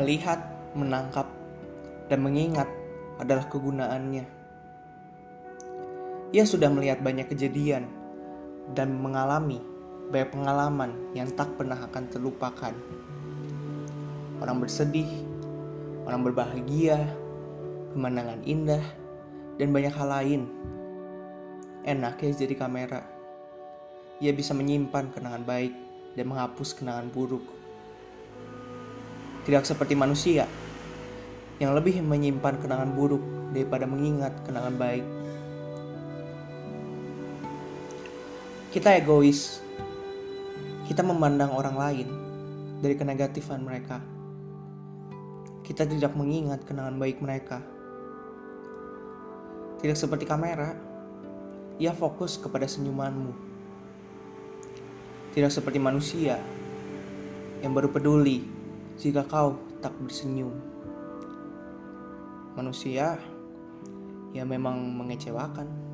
Melihat, menangkap, dan mengingat adalah kegunaannya. Ia sudah melihat banyak kejadian dan mengalami banyak pengalaman yang tak pernah akan terlupakan. Orang bersedih, orang berbahagia, pemandangan indah, dan banyak hal lain. Enak ya jadi kamera. Ia bisa menyimpan kenangan baik dan menghapus kenangan buruk. Tidak seperti manusia yang lebih menyimpan kenangan buruk daripada mengingat kenangan baik. Kita egois. Kita memandang orang lain dari kenegatifan mereka. Kita tidak mengingat kenangan baik mereka. Tidak seperti kamera, ia fokus kepada senyumanmu. Tidak seperti manusia yang baru peduli jika kau tak bersenyum. Manusia yang memang mengecewakan.